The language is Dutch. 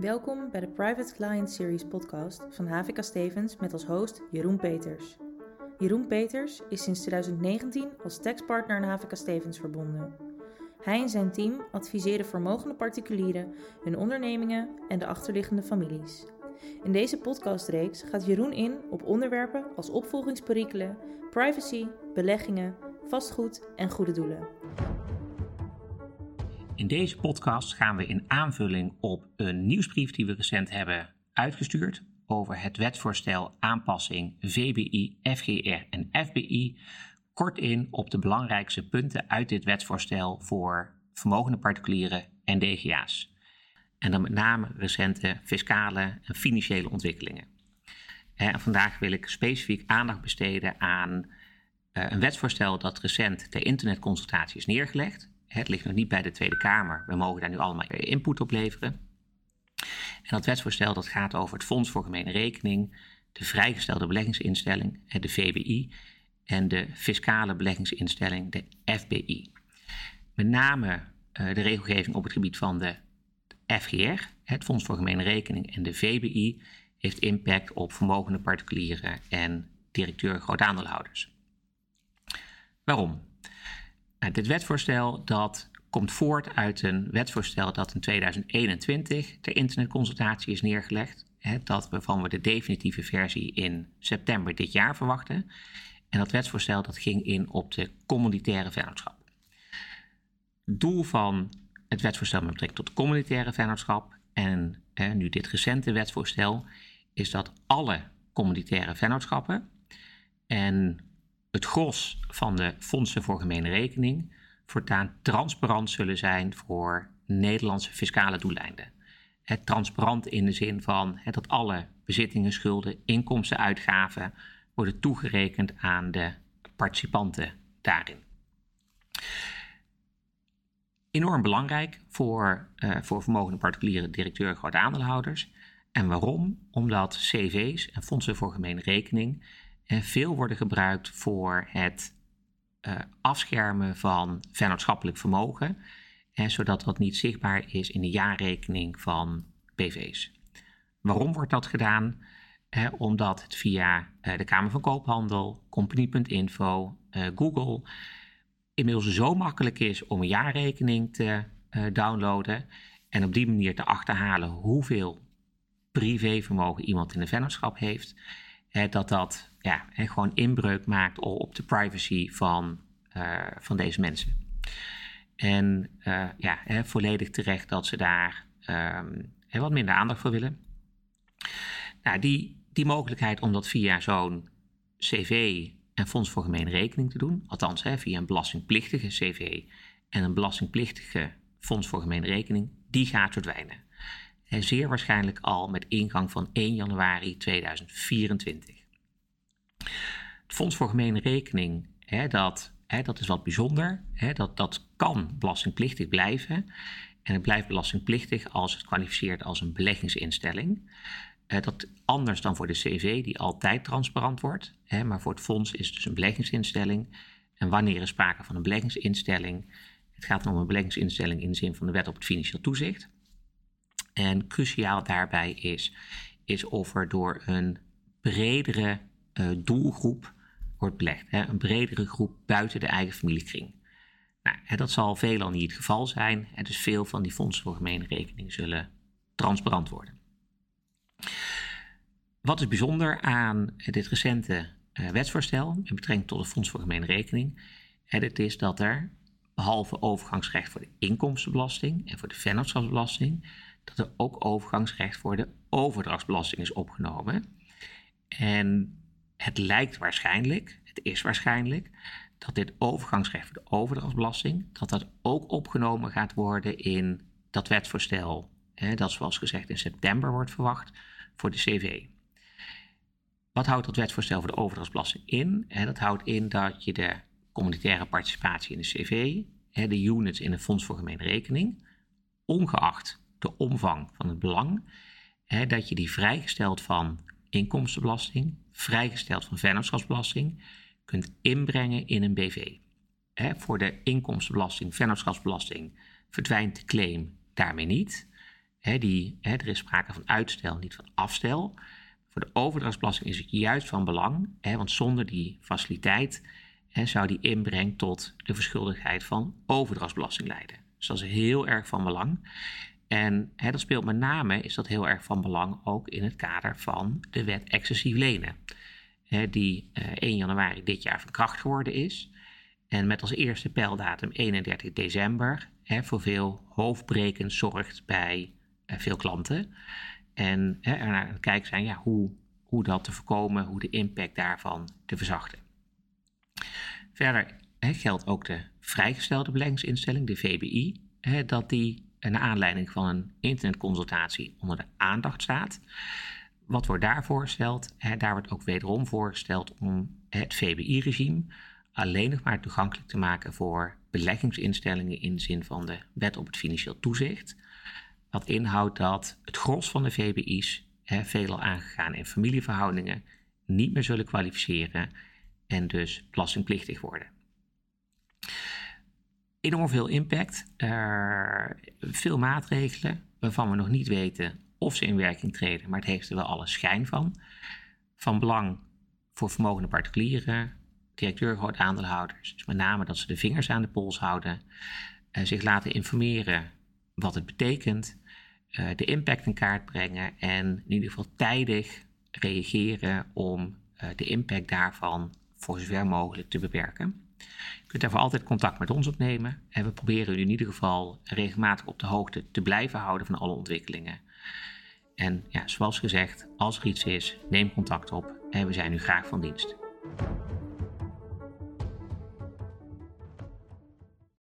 Welkom bij de Private Client Series podcast van HVK Stevens met als host Jeroen Peters. Jeroen Peters is sinds 2019 als taxpartner aan HVK Stevens verbonden. Hij en zijn team adviseren vermogende particulieren, hun ondernemingen en de achterliggende families. In deze podcastreeks gaat Jeroen in op onderwerpen als opvolgingsperikelen, privacy, beleggingen, vastgoed en goede doelen. In deze podcast gaan we in aanvulling op een nieuwsbrief die we recent hebben uitgestuurd over het wetsvoorstel aanpassing VBI, FGR en FBI kort in op de belangrijkste punten uit dit wetsvoorstel voor vermogende particulieren en DGA's. En dan met name recente fiscale en financiële ontwikkelingen. En vandaag wil ik specifiek aandacht besteden aan eh, een wetsvoorstel dat recent ter internetconsultatie is neergelegd. Het ligt nog niet bij de Tweede Kamer. We mogen daar nu allemaal input op leveren. En dat wetsvoorstel dat gaat over het Fonds voor Gemene Rekening, de vrijgestelde beleggingsinstelling, de VBI, en de fiscale beleggingsinstelling, de FBI. Met name uh, de regelgeving op het gebied van de FGR, het Fonds voor Gemene Rekening, en de VBI heeft impact op vermogende particulieren en directeur grootaandeelhouders. Waarom? Dit wetsvoorstel dat komt voort uit een wetsvoorstel dat in 2021 ter internetconsultatie is neergelegd. Hè, dat waarvan we de definitieve versie in september dit jaar verwachten. En dat wetsvoorstel dat ging in op de communitaire vennootschap. Doel van het wetsvoorstel met betrekking tot communitaire vennootschap en hè, nu dit recente wetsvoorstel is dat alle communitaire vennootschappen en het gros van de fondsen voor gemene rekening voortaan transparant zullen zijn voor Nederlandse fiscale doeleinden. Het transparant in de zin van dat alle bezittingen, schulden, inkomsten, uitgaven worden toegerekend aan de participanten daarin. Enorm belangrijk voor, uh, voor vermogende particuliere directeur grote aandeelhouders. En waarom? Omdat CV's en fondsen voor gemene rekening en veel worden gebruikt voor het uh, afschermen van vennootschappelijk vermogen, en zodat dat niet zichtbaar is in de jaarrekening van BV's. Waarom wordt dat gedaan? Eh, omdat het via uh, de Kamer van Koophandel, Company.info, uh, Google inmiddels zo makkelijk is om een jaarrekening te downloaden en op die manier te achterhalen hoeveel privévermogen iemand in de vennootschap heeft, dat dat ja, en gewoon inbreuk maakt op de privacy van, uh, van deze mensen. En uh, ja, hè, volledig terecht dat ze daar um, wat minder aandacht voor willen. Nou, die, die mogelijkheid om dat via zo'n CV en Fonds voor Gemene Rekening te doen, althans hè, via een belastingplichtige CV en een belastingplichtige Fonds voor Gemene Rekening, die gaat verdwijnen. En zeer waarschijnlijk al met ingang van 1 januari 2024. Het Fonds voor Gemene Rekening, hè, dat, hè, dat is wat bijzonder. Hè, dat, dat kan belastingplichtig blijven. En het blijft belastingplichtig als het kwalificeert als een beleggingsinstelling. Uh, dat anders dan voor de CV, die altijd transparant wordt. Hè, maar voor het fonds is het dus een beleggingsinstelling. En wanneer er sprake van een beleggingsinstelling? Het gaat om een beleggingsinstelling in de zin van de wet op het financieel toezicht. En cruciaal daarbij is, is of er door een bredere doelgroep wordt belegd. Hè, een bredere groep buiten de eigen familiekring. Nou, dat zal veelal niet het geval zijn. Dus veel van die fondsen voor gemene rekening zullen transparant worden. Wat is bijzonder aan dit recente uh, wetsvoorstel met betrekking tot het Fonds voor Gemene Rekening? Het is dat er, behalve overgangsrecht voor de inkomstenbelasting en voor de vennootschapsbelasting, dat er ook overgangsrecht voor de overdrachtsbelasting is opgenomen. En het lijkt waarschijnlijk, het is waarschijnlijk, dat dit overgangsrecht voor de overdrachtsbelasting, dat dat ook opgenomen gaat worden in dat wetsvoorstel, hè, dat zoals gezegd in september wordt verwacht voor de CV. Wat houdt dat wetsvoorstel voor de overdrachtsbelasting in? Hè, dat houdt in dat je de communitaire participatie in de CV, hè, de units in het Fonds voor Gemene Rekening, ongeacht de omvang van het belang, dat je die vrijgesteld van inkomstenbelasting, vrijgesteld van vennootschapsbelasting, kunt inbrengen in een BV. voor de inkomstenbelasting, vennootschapsbelasting verdwijnt de claim daarmee niet. die, er is sprake van uitstel, niet van afstel. Voor de overdrachtsbelasting is het juist van belang, want zonder die faciliteit zou die inbreng tot de verschuldigheid van overdrachtsbelasting leiden. Dus dat is heel erg van belang. En hè, dat speelt met name, is dat heel erg van belang ook in het kader van de wet excessief lenen. Hè, die eh, 1 januari dit jaar van kracht geworden is. En met als eerste pijldatum 31 december hè, voor veel hoofdbrekens zorgt bij eh, veel klanten. En hè, er naar het kijken zijn ja, hoe, hoe dat te voorkomen, hoe de impact daarvan te verzachten. Verder geldt ook de vrijgestelde beleggingsinstelling, de VBI, dat die naar aanleiding van een internetconsultatie onder de aandacht staat. Wat wordt daar voorgesteld? Daar wordt ook wederom voorgesteld om het VBI-regime alleen nog maar toegankelijk te maken voor beleggingsinstellingen in de zin van de wet op het financieel toezicht. Wat inhoudt dat het gros van de VBI's, hè, veelal aangegaan in familieverhoudingen, niet meer zullen kwalificeren en dus belastingplichtig worden. Enorm veel impact, veel maatregelen waarvan we nog niet weten of ze in werking treden, maar het heeft er wel alle schijn van. Van belang voor vermogende particulieren, directeur groot aandeelhouders. Dus met name dat ze de vingers aan de pols houden, uh, zich laten informeren wat het betekent, uh, de impact in kaart brengen en in ieder geval tijdig reageren om uh, de impact daarvan voor zover mogelijk te beperken. Je kunt daarvoor altijd contact met ons opnemen en we proberen u in ieder geval regelmatig op de hoogte te blijven houden van alle ontwikkelingen. En ja, zoals gezegd, als er iets is, neem contact op en we zijn u graag van dienst.